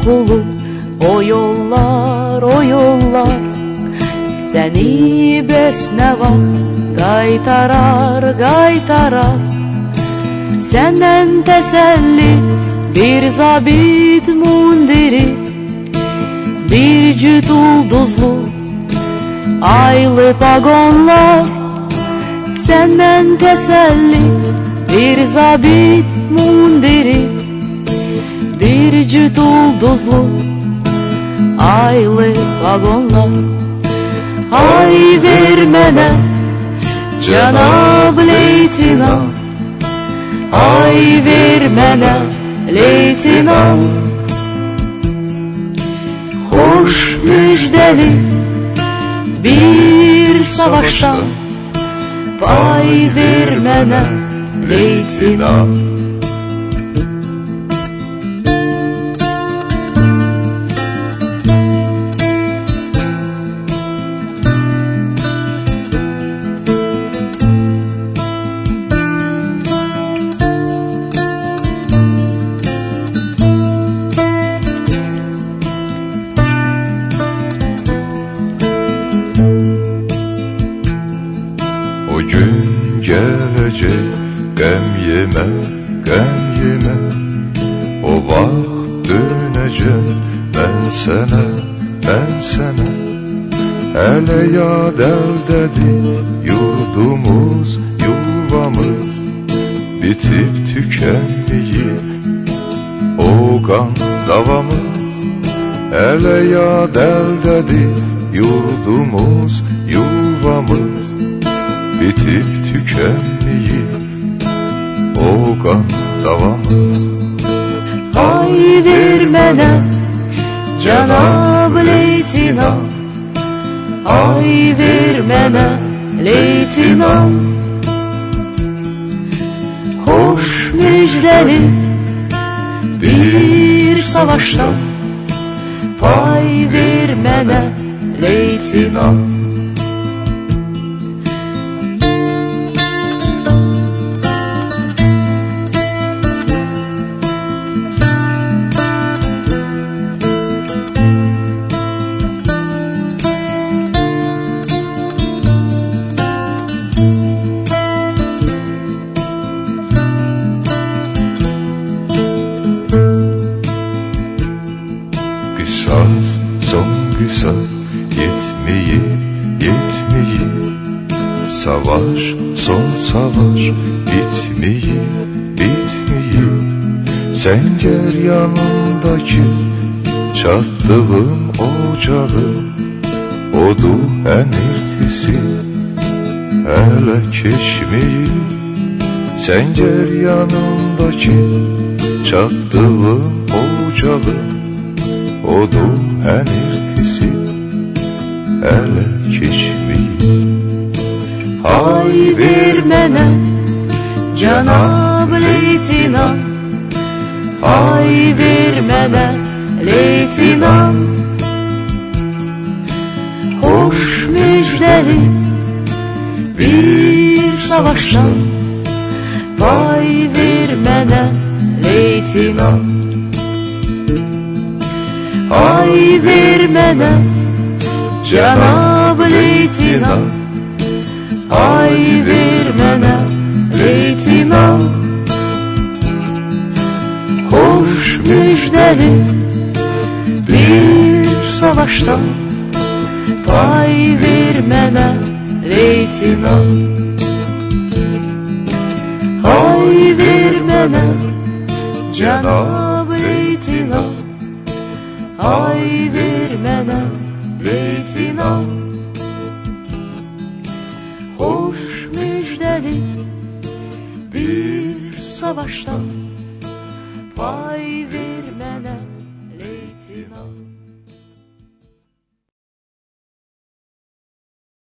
yok olur o yollar o yollar. Seni besne var? Gaytarar gaytarar Senden teselli bir zabit mundiri Bir cüt ulduzlu aylı pagonlar. Senden teselli bir zabit mundiri bir cüt ulduzlu aylı vagonlar Ay vermene Cenab Leytinat Ay vermene Leytinat Hoş müjdeli bir savaştan Pay vermene Leytinat gelecek gem yeme, gem yeme. O vaxt dönecek ben sana, ben sana Hele yad eldedi yurdumuz, yuvamız. Bitip tükenmeyip o kan davamız. Hele yad eldedi yurdumuz, yuvamız. Bitip tükenmeyip o kan davamı Ay vermene Cenab Leytinat Ay vermene Leytinat Hoş müjdeli bir savaştan. Pay vermene Leytinat kısas yetmeyi yetmeyi Savaş son savaş bitmeyi bitmeyi Sen gel yanındaki çattığım ocağım Odu enirtisi hele keşmeyi Sen gel yanındaki çattığım ocağım Odu enirtisi hele keşmeyi Ay vermene Cenab Leytinat Ay vermene Leytinat Hoş müjdeli bir savaştan Pay vermene Leytinat Ay vermene Cenab Leytinat Ay vermene Leytinat Hoş müjdeli bir savaştan Pay vermene Leytinat Ay vermene Cenab sana Hoş müjdeli bir savaştan Pay vermene leytinam